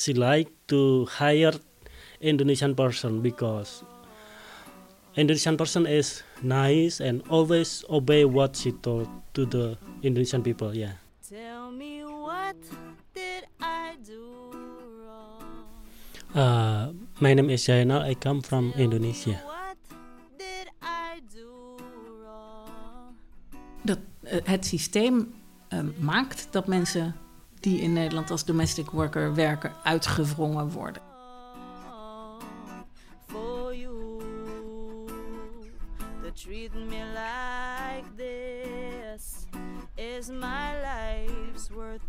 She like to hire Indonesian person because Indonesian person is nice and always obey what she told to the Indonesian people. Yeah. Tell me what did I do wrong? Uh, my name is Jainal. I come from Indonesia. What did I do wrong? Dat, eh, het systeem eh, maakt dat mensen die in Nederland als domestic worker werken uitgewrongen worden. For you to treat me like this is my life's worth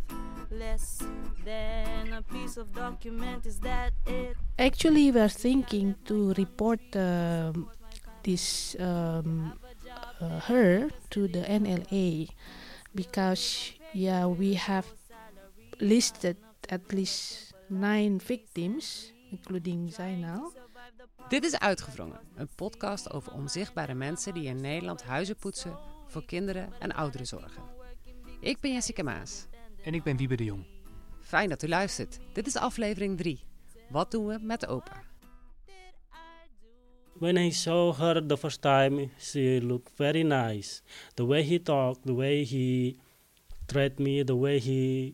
less than a piece of document. Is that it? Actually, we are thinking to report um, this um, uh, her to the NLA because yeah we have listed at least nine victims, including Zainal. Dit is Uitgevrongen, een podcast over onzichtbare mensen die in Nederland huizen poetsen voor kinderen en ouderen zorgen. Ik ben Jessica Maas. En ik ben Wiebe de Jong. Fijn dat u luistert. Dit is aflevering 3. Wat doen we met opa? When I saw her the first time, she looked very nice. The way he talked, the way he treated me, the way he,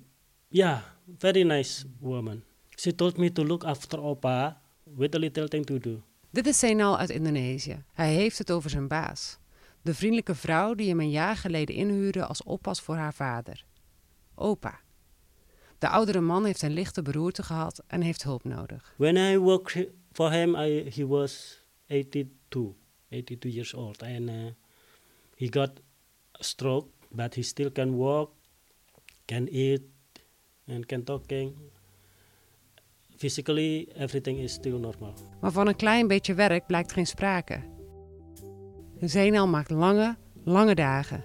yeah, very nice woman. She told me to look after Opa with a little thing to do. Dit is Senal uit Indonesië. Hij heeft het over zijn baas. De vriendelijke vrouw die hem een jaar geleden inhuurde als oppas voor haar vader. Opa. De oudere man heeft een lichte beroerte gehad en heeft hulp nodig. When I worked for him, I, he was 82, 82 years old, and uh, he got a stroke, but he still can walk, can eat, and can talking. Physically, everything is still normal. Maar van een klein beetje werk blijkt geen sprake. Zenal maakt lange, lange dagen.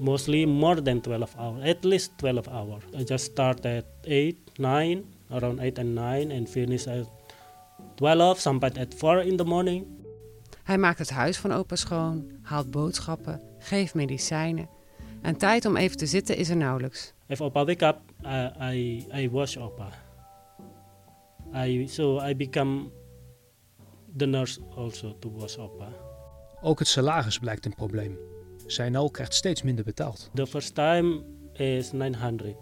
Mostly more than 12 hours, at least 12 hours. I just start at 8, 9, around 8 and 9, and finish at 12, sometimes at 4 in the morning. Hij maakt het huis van opa schoon, haalt boodschappen, geeft medicijnen. En tijd om even te zitten is er nauwelijks. If Opa wake up, I, I, I wash Opa. I, so I become the nurse also to wash Opa. Ook het salaris blijkt een probleem. Zainal krijgt steeds minder betaald. The first time is 900.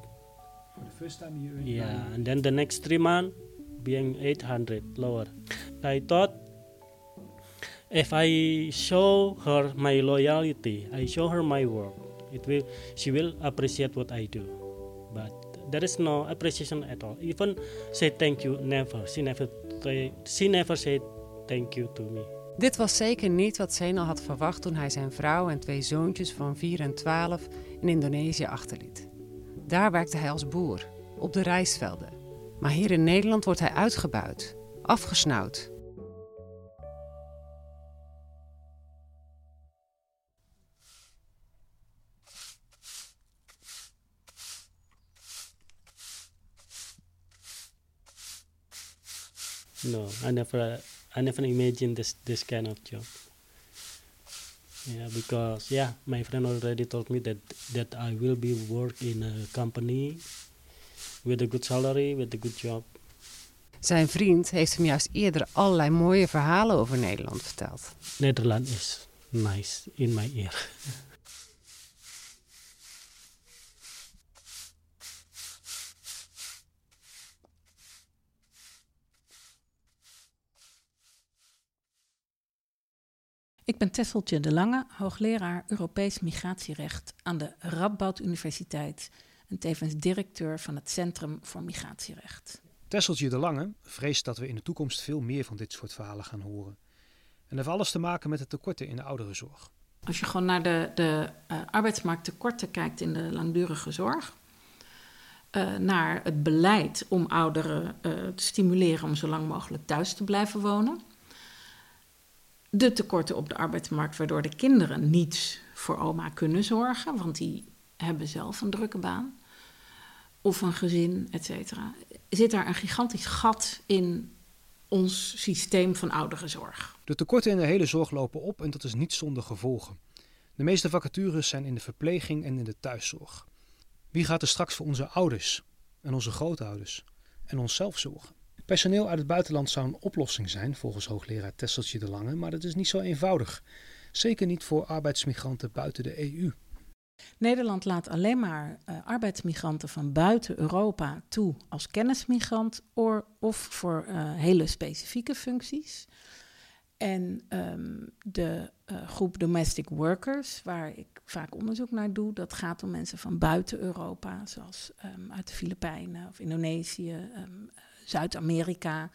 Yeah, and then the next three months being 800 lower. I thought if I show her my loyalty, I show her my work, it will she will appreciate what I do. But there is no appreciation at all. Even say thank you, never. She never she never said thank you to me. Dit was zeker niet wat Senal had verwacht toen hij zijn vrouw en twee zoontjes van 4 en 12 in Indonesië achterliet. Daar werkte hij als boer, op de rijstvelden. Maar hier in Nederland wordt hij uitgebuit, afgesnauwd. No, I never, I never imagined this this kind of job. Yeah, because yeah, my friend already told me that that I will be work in a company with a good salary, with a good job. Zijn vriend heeft hem juist eerder allerlei mooie verhalen over Nederland verteld. Netherlands is nice in my ear. Ik ben Tesseltje de Lange, hoogleraar Europees migratierecht aan de Radboud Universiteit en tevens directeur van het Centrum voor Migratierecht. Tesseltje de Lange vreest dat we in de toekomst veel meer van dit soort verhalen gaan horen. En dat heeft alles te maken met de tekorten in de ouderenzorg. Als je gewoon naar de, de uh, arbeidsmarkttekorten kijkt in de langdurige zorg, uh, naar het beleid om ouderen uh, te stimuleren om zo lang mogelijk thuis te blijven wonen. De tekorten op de arbeidsmarkt, waardoor de kinderen niet voor oma kunnen zorgen, want die hebben zelf een drukke baan. Of een gezin, et cetera. Zit daar een gigantisch gat in ons systeem van ouderenzorg? De tekorten in de hele zorg lopen op en dat is niet zonder gevolgen. De meeste vacatures zijn in de verpleging en in de thuiszorg. Wie gaat er straks voor onze ouders en onze grootouders en onszelf zorgen. Personeel uit het buitenland zou een oplossing zijn, volgens hoogleraar Tesseltje de Lange, maar dat is niet zo eenvoudig. Zeker niet voor arbeidsmigranten buiten de EU. Nederland laat alleen maar uh, arbeidsmigranten van buiten Europa toe als kennismigrant of voor uh, hele specifieke functies. En um, de uh, groep domestic workers, waar ik vaak onderzoek naar doe, dat gaat om mensen van buiten Europa, zoals um, uit de Filipijnen of Indonesië, um, Zuid-Amerika,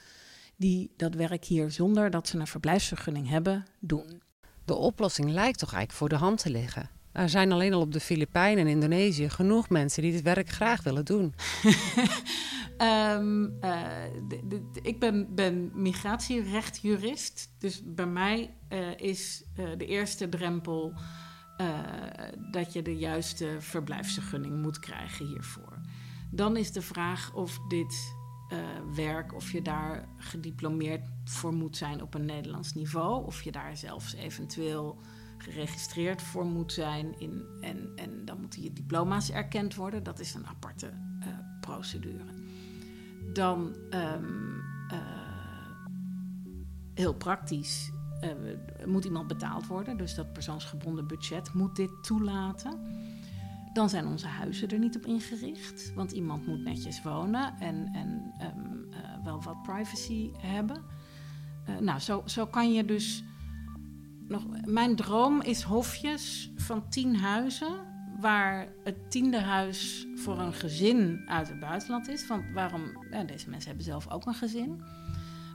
die dat werk hier zonder dat ze een verblijfsvergunning hebben, doen. De oplossing lijkt toch eigenlijk voor de hand te liggen. Er zijn alleen al op de Filipijnen en Indonesië genoeg mensen die dit werk graag willen doen. um, uh, de, de, ik ben, ben migratierechtjurist. Dus bij mij uh, is uh, de eerste drempel dat je de juiste verblijfsvergunning moet krijgen hiervoor. Dan is de vraag of dit werk, of je daar gediplomeerd voor moet zijn op een Nederlands niveau, of je daar zelfs eventueel geregistreerd voor moet zijn. In, en, en dan moeten je diploma's erkend worden. Dat is een aparte uh, procedure. Dan um, uh, heel praktisch moet iemand betaald worden. Dus dat persoonsgebonden budget moet dit toelaten. Dan zijn onze huizen er niet op ingericht. Want iemand moet netjes wonen en, en um, wel wat privacy hebben. nou, zo, zo kan je dus nog, mijn droom is hofjes van tien huizen. Waar het tiende huis voor een gezin uit het buitenland is. Want waarom? Deze mensen hebben zelf ook een gezin.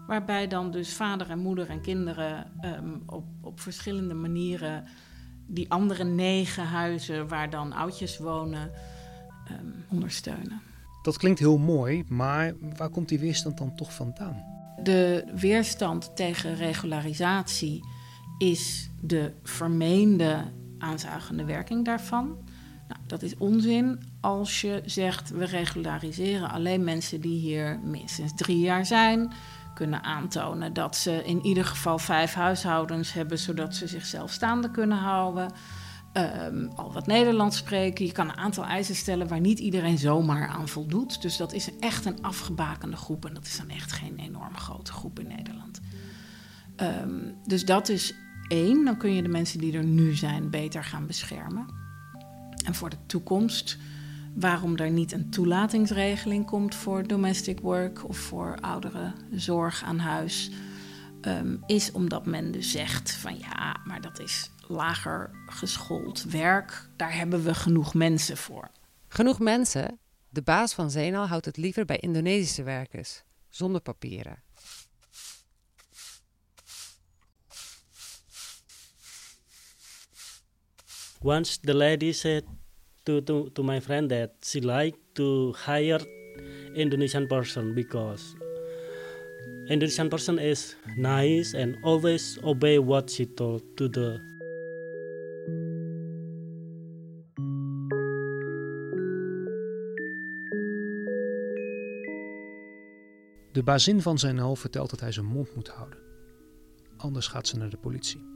Waarbij dan dus vader en moeder en kinderen um, op, op verschillende manieren die andere negen huizen waar dan oudjes wonen um, ondersteunen. Dat klinkt heel mooi, maar waar komt die weerstand dan toch vandaan? De weerstand tegen regularisatie is de vermeende aanzuigende werking daarvan. Nou, dat is onzin als je zegt we regulariseren alleen mensen die hier minstens drie jaar zijn. Kunnen aantonen dat ze in ieder geval vijf huishoudens hebben, zodat ze zichzelf staande kunnen houden. Um, al wat Nederlands spreken. Je kan een aantal eisen stellen waar niet iedereen zomaar aan voldoet. Dus dat is echt een afgebakende groep. En dat is dan echt geen enorm grote groep in Nederland. Um, dus dat is één, dan kun je de mensen die er nu zijn beter gaan beschermen. En voor de toekomst, waarom er niet een toelatingsregeling komt voor domestic work of voor oudere zorg aan huis, um, is omdat men dus zegt van ja, maar dat is lager geschoold werk, daar hebben we genoeg mensen voor. Genoeg mensen? De baas van Zenal houdt het liever bij Indonesische werkers, zonder papieren. once the lady said to, to, to my friend that she like to hire Indonesian person because Indonesian person is nice and always obey what she told to the De bazin van zijn hal vertelt dat hij zijn mond moet houden. Anders gaat ze naar de politie.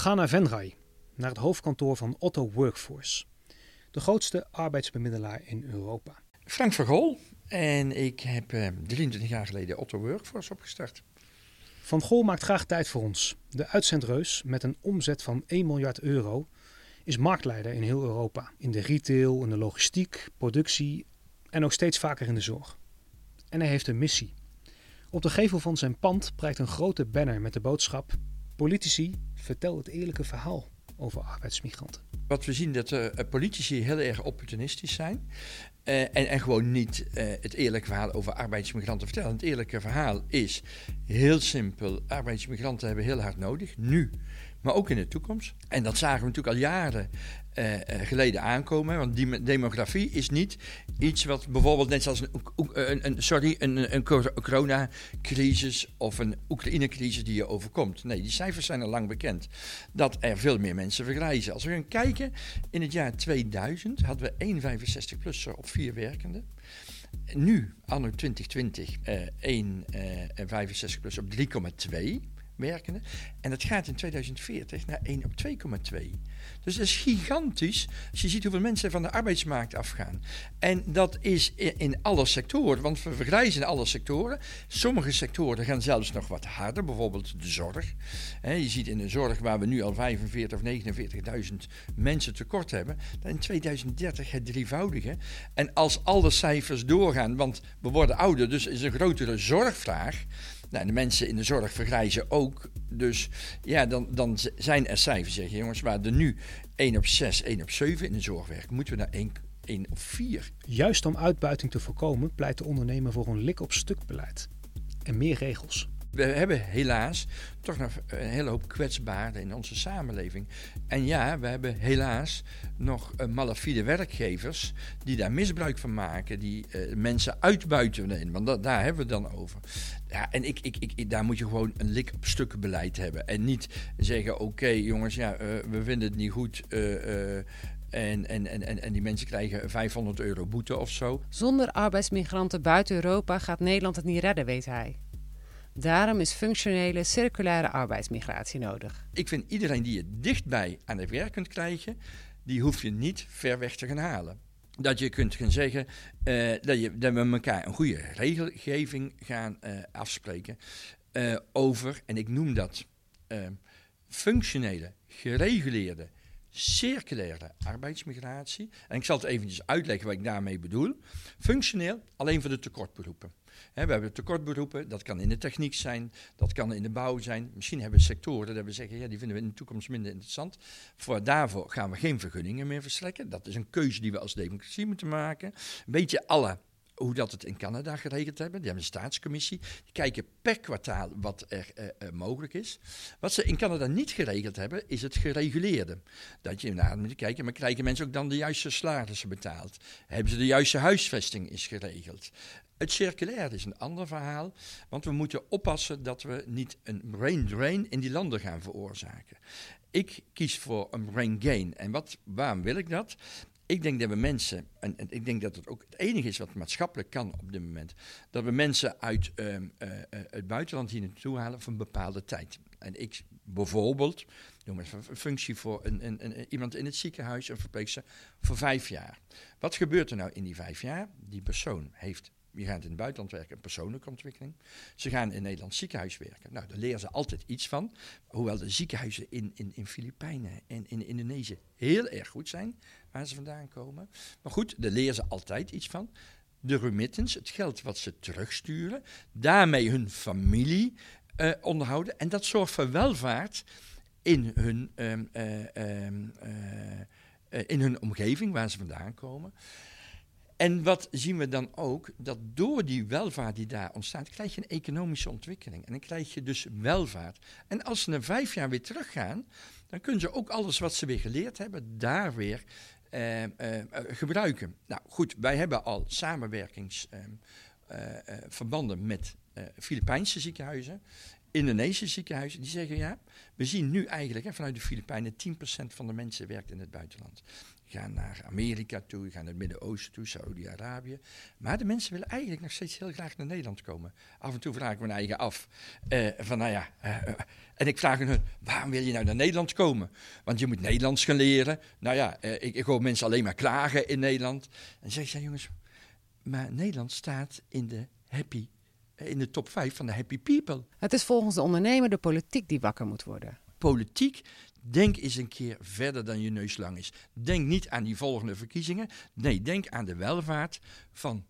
Gaan naar Venray, naar het hoofdkantoor van Otto Workforce, de grootste arbeidsbemiddelaar in Europa. Frank Vergool en ik heb eh, 23 jaar geleden Otto Workforce opgestart. Van Gol maakt graag tijd voor ons. De uitzendreus met een omzet van 1 miljard euro is marktleider in heel Europa. In de retail, in de logistiek, productie en ook steeds vaker in de zorg. En hij heeft een missie. Op de gevel van zijn pand prijkt een grote banner met de boodschap Politici, vertel het eerlijke verhaal over arbeidsmigranten. Wat we zien dat uh, politici heel erg opportunistisch zijn. Uh, en, en, gewoon niet uh, het eerlijke verhaal over arbeidsmigranten vertellen. Het eerlijke verhaal is heel simpel. Arbeidsmigranten hebben heel hard nodig. Nu maar ook in de toekomst. En dat zagen we natuurlijk al jaren uh, geleden aankomen. Want die demografie is niet iets wat bijvoorbeeld net zoals een, een, sorry, een, een coronacrisis of een Oekraïne-crisis die je overkomt. Nee, die cijfers zijn al lang bekend. Dat er veel meer mensen vergrijzen. Als we gaan kijken, in het jaar 2000 hadden we 1 65-plusser op vier werkenden. Nu, anno 2020, uh, 1 uh, 65 plus op 3,2 werkenden. En dat gaat in 2040 naar 1 op 2,2. Dus dat is gigantisch als je ziet hoeveel mensen van de arbeidsmarkt afgaan. En dat is in alle sectoren, want we vergrijzen alle sectoren. Sommige sectoren gaan zelfs nog wat harder, bijvoorbeeld de zorg. je ziet in de zorg waar we nu al 45 of 49.000 mensen tekort hebben, dat in 2030 het drievoudige. En als alle cijfers doorgaan, want we worden ouder, dus is een grotere zorgvraag. Nou, de mensen in de zorg vergrijzen ook. Dus ja, dan, dan zijn er cijfers, zeg je jongens, waar er nu 1 op 6, 1 op 7 in de zorg werkt, moeten we naar 1, 1 op 4. Juist om uitbuiting te voorkomen, pleit de ondernemer voor een lik-op-stuk beleid en meer regels. We hebben helaas toch nog een hele hoop kwetsbaarden in onze samenleving. En ja, we hebben helaas nog uh, malafide werkgevers die daar misbruik van maken, die uh, mensen uitbuiten. Want daar hebben we het dan over. Ja, en ik, ik, ik, daar moet je gewoon een lik op beleid hebben. En niet zeggen: oké, jongens, ja, uh, we vinden het niet goed. En, en, en, en die mensen krijgen 500 euro boete of zo. Zonder arbeidsmigranten buiten Europa gaat Nederland het niet redden, weet hij. Daarom is functionele circulaire arbeidsmigratie nodig. Ik vind iedereen die je dichtbij aan het werk kunt krijgen, die hoef je niet ver weg te gaan halen. Dat je kunt gaan zeggen uh, dat, je, dat we elkaar een goede regelgeving gaan uh, afspreken uh, over, en ik noem dat functionele, gereguleerde, circulaire arbeidsmigratie. En ik zal het eventjes uitleggen wat ik daarmee bedoel. Functioneel alleen voor de tekortberoepen we hebben tekortberoepen, dat kan in de techniek zijn, dat kan in de bouw zijn. Misschien hebben we sectoren dat we zeggen, ja, die vinden we in de toekomst minder interessant. Voor daarvoor gaan we geen vergunningen meer verstrekken. Dat is een keuze die we als democratie moeten maken. Weet je alle hoe dat het in Canada geregeld hebben. Die hebben een staatscommissie. Die kijken per kwartaal wat er uh, uh, mogelijk is. Wat ze in Canada niet geregeld hebben, is het gereguleerde. Dat je naar moet kijken, maar krijgen mensen ook dan de juiste salarissen betaald? Hebben ze de juiste huisvesting is geregeld? Het circulair is een ander verhaal, want we moeten oppassen dat we niet een brain drain in die landen gaan veroorzaken. Ik kies voor een brain gain. En wat, waarom wil ik dat? Ik denk dat we mensen, en, ik denk dat het ook het enige is wat maatschappelijk kan op dit moment, dat we mensen uit uh, uh, het buitenland hier naartoe halen voor een bepaalde tijd. En ik bijvoorbeeld, noem een functie voor een, een, iemand in het ziekenhuis, een verpleegster, voor vijf jaar. Wat gebeurt er nou in die vijf jaar? Die persoon heeft je gaat in het buitenland werken, een persoonlijke ontwikkeling. Ze gaan in het Nederlands ziekenhuis werken. Nou, daar leren ze altijd iets van. Hoewel de ziekenhuizen in, in, in Filipijnen en in Indonesië heel erg goed zijn, waar ze vandaan komen. Maar goed, daar leren ze altijd iets van. De remittance, het geld wat ze terugsturen, daarmee hun familie uh, onderhouden. En dat zorgt voor welvaart in hun, um, uh, um, uh, in hun omgeving waar ze vandaan komen. En wat zien we dan ook? Dat door die welvaart die daar ontstaat, krijg je een economische ontwikkeling. En dan krijg je dus welvaart. En als ze na vijf jaar weer teruggaan, dan kunnen ze ook alles wat ze weer geleerd hebben, daar weer eh, eh, gebruiken. Nou goed, wij hebben al samenwerkingsverbanden ehm, eh, met Filipijnse ziekenhuizen. Indonesische ziekenhuizen, die zeggen ja, we zien nu eigenlijk hè, vanuit de Filipijnen 10% van de mensen werkt in het buitenland gaan naar Amerika toe, gaan naar het Midden-Oosten toe, Saudi-Arabië. Maar de mensen willen eigenlijk nog steeds heel graag naar Nederland komen. Af en toe vraag ik me eigen af. Uh, van nou ja, uh, en ik vraag hun, waarom wil je nou naar Nederland komen? Want je moet Nederlands gaan leren. Nou ja, ik, ik hoor mensen alleen maar klagen in Nederland. En zeg ja jongens, maar Nederland staat in de happy in de top 5 van de happy people. Het is volgens de ondernemer de politiek die wakker moet worden. Politiek Denk eens een keer verder dan je neus lang is. Denk niet aan die volgende verkiezingen. Nee, denk aan de welvaart van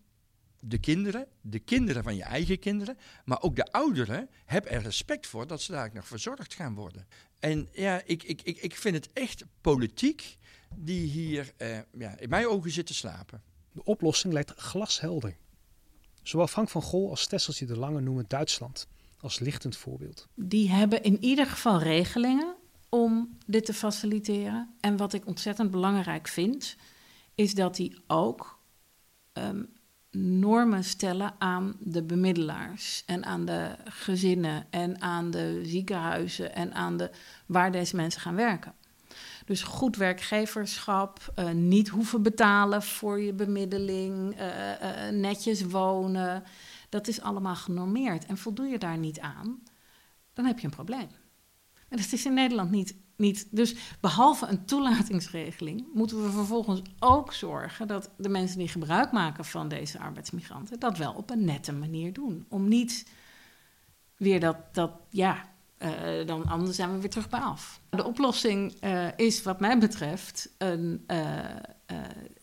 de kinderen, de kinderen van je eigen kinderen, maar ook de ouderen. Heb er respect voor dat ze daar nog verzorgd gaan worden. En ja, ik, ik, ik, ik vind het echt politiek die hier eh, ja, in mijn ogen zit te slapen. De oplossing lijkt glashelder. Zowel Frank van Gol als Tesseltje de Lange noemen Duitsland als lichtend voorbeeld. Die hebben in ieder geval regelingen om dit te faciliteren. En wat ik ontzettend belangrijk vind, is dat hij ook ehm, normen stellen aan de bemiddelaars en aan de gezinnen en aan de ziekenhuizen en aan de waar deze mensen gaan werken. Dus goed werkgeverschap, uh, niet hoeven betalen voor je bemiddeling, uh, uh, netjes wonen. Dat is allemaal genormeerd. En voldoe je daar niet aan, dan heb je een probleem. En dat is in Nederland niet, niet. Dus behalve een toelatingsregeling moeten we vervolgens ook zorgen dat de mensen die gebruik maken van deze arbeidsmigranten dat wel op een nette manier doen. Om niet weer dat, dat ja, uh, dan anders zijn we weer terug bij af. De oplossing uh, is wat mij betreft een, uh,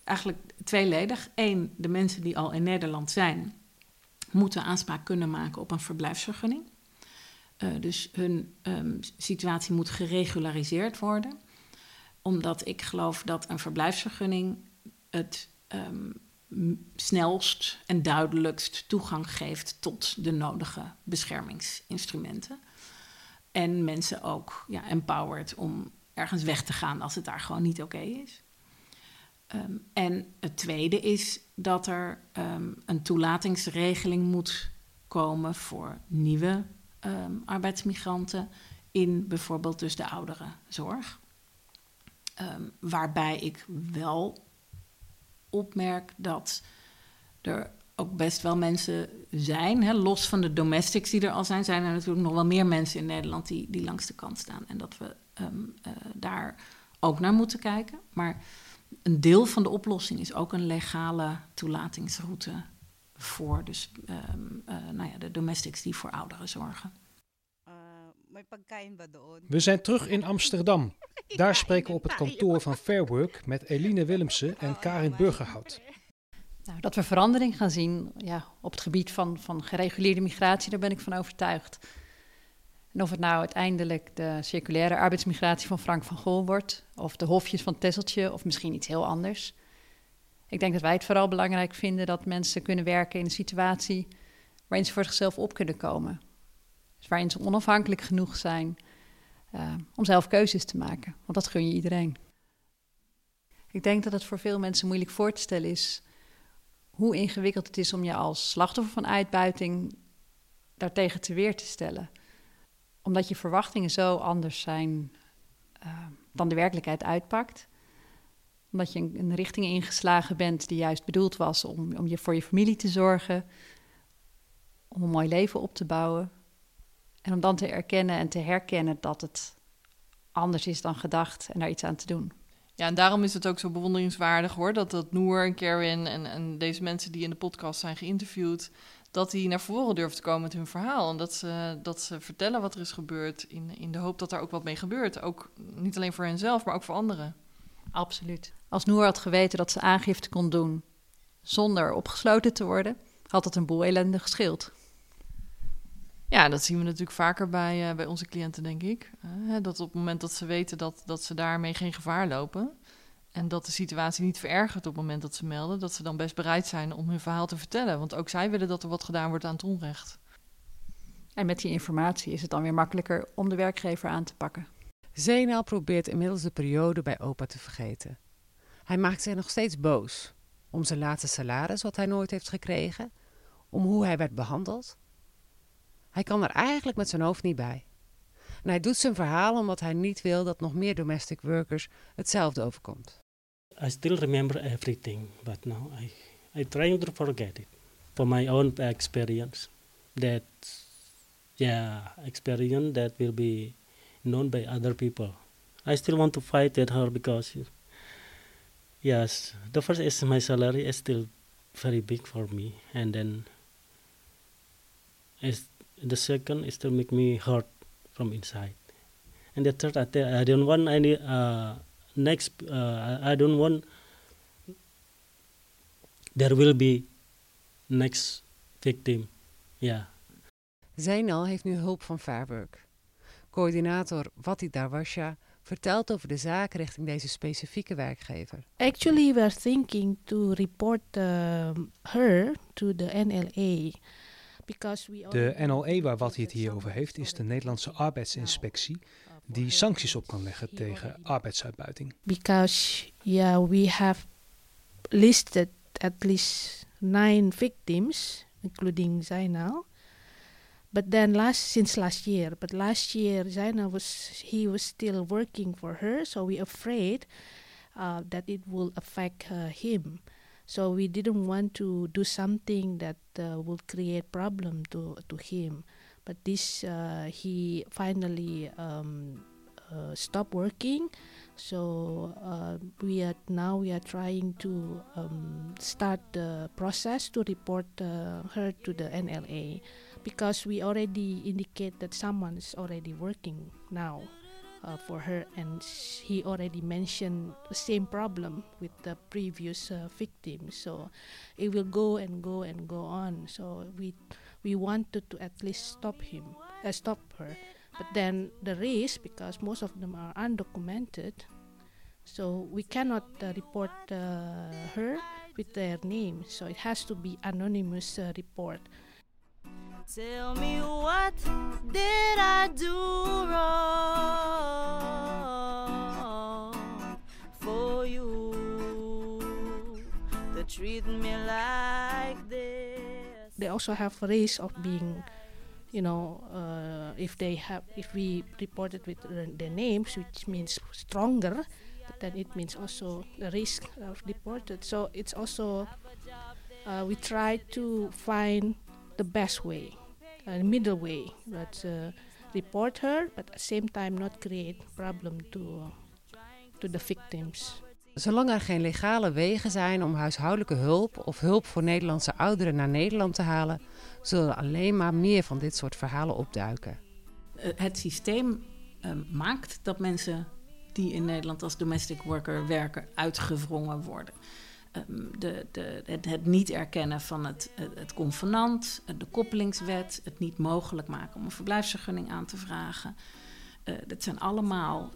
eigenlijk tweeledig. Eén, de mensen die al in Nederland zijn, moeten aanspraak kunnen maken op een verblijfsvergunning. Dus hun um, situatie moet geregulariseerd worden. Omdat ik geloof dat een verblijfsvergunning het um, snelst en duidelijkst toegang geeft tot de nodige beschermingsinstrumenten. En mensen ook ja, empowered om ergens weg te gaan als het daar gewoon niet oké is. Um, en het tweede is dat er een toelatingsregeling moet komen voor nieuwe um, arbeidsmigranten in bijvoorbeeld dus de ouderenzorg. waarbij ik wel opmerk dat er ook best wel mensen zijn. Hè, los van de domestics die er al zijn, zijn er natuurlijk nog wel meer mensen in Nederland die, die langs de kant staan. En dat we um, uh, daar ook naar moeten kijken. Maar een deel van de oplossing is ook een legale toelatingsroute voor dus, um, uh, nou ja, de domestics die voor ouderen zorgen. We zijn terug in Amsterdam. Daar spreken we op het kantoor van Fairwork met Eline Willemsen en Karin Burgerhout. Nou, dat we verandering gaan zien ja, op het gebied van, van gereguleerde migratie, daar ben ik van overtuigd. En of het nou uiteindelijk de circulaire arbeidsmigratie van Frank van Gol wordt, of de hofjes van Tesseltje, of misschien iets heel anders. Ik denk dat wij het vooral belangrijk vinden dat mensen kunnen werken in een situatie waarin ze voor zichzelf op kunnen komen. Dus waarin ze onafhankelijk genoeg zijn uh, om zelf keuzes te maken. Want dat gun je iedereen. Ik denk dat het voor veel mensen moeilijk voor te stellen is hoe ingewikkeld het is om je als slachtoffer van uitbuiting daartegen te weer te stellen. Omdat je verwachtingen zo anders zijn uh, dan de werkelijkheid uitpakt. Omdat je een, een, richting ingeslagen bent die juist bedoeld was om, om je voor je familie te zorgen, om een mooi leven op te bouwen. En om dan te erkennen en te herkennen dat het anders is dan gedacht en daar iets aan te doen. Ja, en daarom is het ook zo bewonderingswaardig hoor, dat, dat Noor en Karin en, en deze mensen die in de podcast zijn geïnterviewd, dat die naar voren durven te komen met hun verhaal. En dat ze, dat ze vertellen wat er is gebeurd in, in de hoop dat er ook wat mee gebeurt. Ook niet alleen voor henzelf, maar ook voor anderen. Absoluut. Als Noor had geweten dat ze aangifte kon doen zonder opgesloten te worden, had het een boel ellende gescheeld. Ja, dat zien we natuurlijk vaker bij, uh, bij onze cliënten, denk ik. Uh, dat op het moment dat ze weten dat, dat ze daarmee geen gevaar lopen. En dat de situatie niet verergert op het moment dat ze melden, dat ze dan best bereid zijn om hun verhaal te vertellen. Want ook zij willen dat er wat gedaan wordt aan het onrecht. En met die informatie is het dan weer makkelijker om de werkgever aan te pakken. Zenal probeert inmiddels de periode bij opa te vergeten. Hij maakt zich nog steeds boos om zijn laatste salaris, wat hij nooit heeft gekregen, om hoe hij werd behandeld hij kan er eigenlijk met zijn hoofd niet bij. En hij doet zijn verhaal omdat hij niet wil dat nog meer domestic workers hetzelfde overkomt. I still remember everything, but now I I try to forget it for my own experience. That yeah, experience that will be known by other people. I still want to fight at her because yes, the first is my salary is still very big for me, and then is the second is to make me hurt from inside and the third i, I don't want any uh, next uh, i don't want there will be next victim yeah Zainal heeft nu hulp van Fairwork. Coördinator Wati Darwasha vertelt over de zaak richting deze specifieke werkgever. Actually, we are thinking to report uh, her to the NLA. De NLE waar wat hij het hier over heeft is de Nederlandse Arbeidsinspectie, die sancties op kan leggen tegen arbeidsuitbuiting. because yeah we have listed at least nine victims including Zainal but then last since last year but last year Zainal was he was still working for her so we afraid uh, that it will affect uh, him. So we didn't want to do something that uh, will create problem to to him. But this uh, he finally um, uh, stopped working. So uh, we are now we are trying to um, start the process to report her to the NLA because we already indicate that someone is already working now uh, for her and he already mentioned the same problem with the previous uh, victim. So it will go and go and go on. So we we wanted to at least stop him uh, stop her. But then the risk because most of them are undocumented so we cannot uh, report uh, her with their name. So it has to be anonymous uh, report Tell me what did I do wrong for you to treat me like this? they also have risk of being you know uh, if they have if we report it with their, their names which means stronger then it means also the risk of deported so it's also uh, we try to find the best way a middle way but uh, report her but at the same time not create problem to to the victims Zolang er geen legale wegen zijn om huishoudelijke hulp of hulp voor Nederlandse ouderen naar Nederland te halen, zullen er alleen maar meer van dit soort verhalen opduiken. Eh, het systeem eh, maakt dat mensen die in Nederland als domestic worker werken uitgewrongen worden. Ehm, de, de, het, het niet erkennen van het, het, convenant, eh, de koppelingswet, het niet mogelijk maken om een verblijfsvergunning aan te vragen. Eh, dat zijn allemaal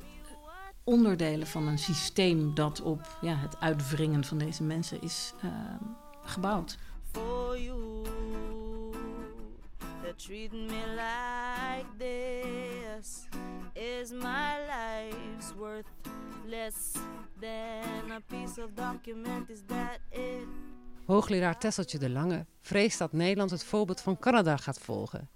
onderdelen van een systeem dat op ja, het uitwringen van deze mensen is gebouwd. Less than a piece of document is that it Hoogleraar Tesseltje de Lange vreest dat Nederland het voorbeeld van Canada gaat volgen.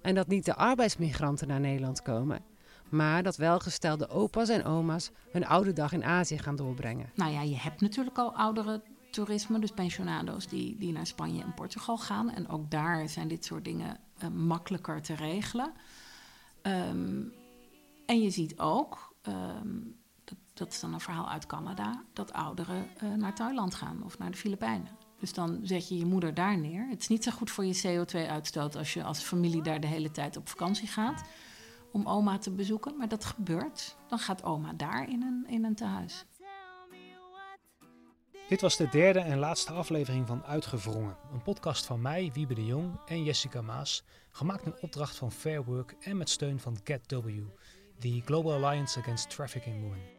En dat niet de arbeidsmigranten naar Nederland komen, maar dat welgestelde opa's en oma's hun oude dag in Azië gaan doorbrengen. Nou ja, je hebt natuurlijk al oudere toerisme, dus pensionado's die, die naar Spanje en Portugal gaan. En ook daar zijn dit soort dingen eh, makkelijker te regelen. Ehm, en je ziet ook, ehm, dat, is dan een verhaal uit Canada, dat ouderen eh, naar Thailand gaan of naar de Filipijnen. Dus dan zet je je moeder daar neer. Het is niet zo goed voor je CO2-uitstoot als je als familie daar de hele tijd op vakantie gaat om oma te bezoeken. Maar dat gebeurt. Dan gaat oma daar in een, in een tehuis. Dit was de derde en laatste aflevering van Uitgewrongen. Een podcast van mij, Wiebe de Jong en Jessica Maas. Gemaakt in opdracht van Fair Work en met steun van GetW, de Global Alliance Against Trafficking Women.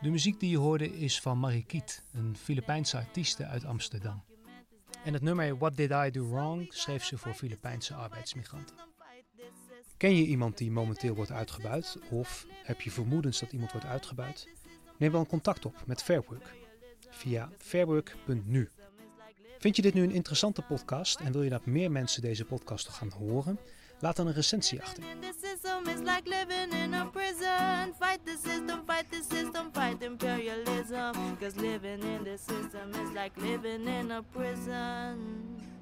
De muziek die je hoorde is van Marie Kiet, een Filipijnse artieste uit Amsterdam. En het nummer What Did I Do Wrong schreef ze voor Filipijnse arbeidsmigranten. Ken je iemand die momenteel wordt uitgebuit? Of heb je vermoedens dat iemand wordt uitgebuit? Neem dan contact op met Fairwork via fairwork.nu. Vind je dit nu een interessante podcast en wil je dat meer mensen deze podcast gaan horen? Laat dan een recensie achter. System is like living in a prison. Fight the system, fight the system, fight imperialism. Cause living in the system is like living in a prison.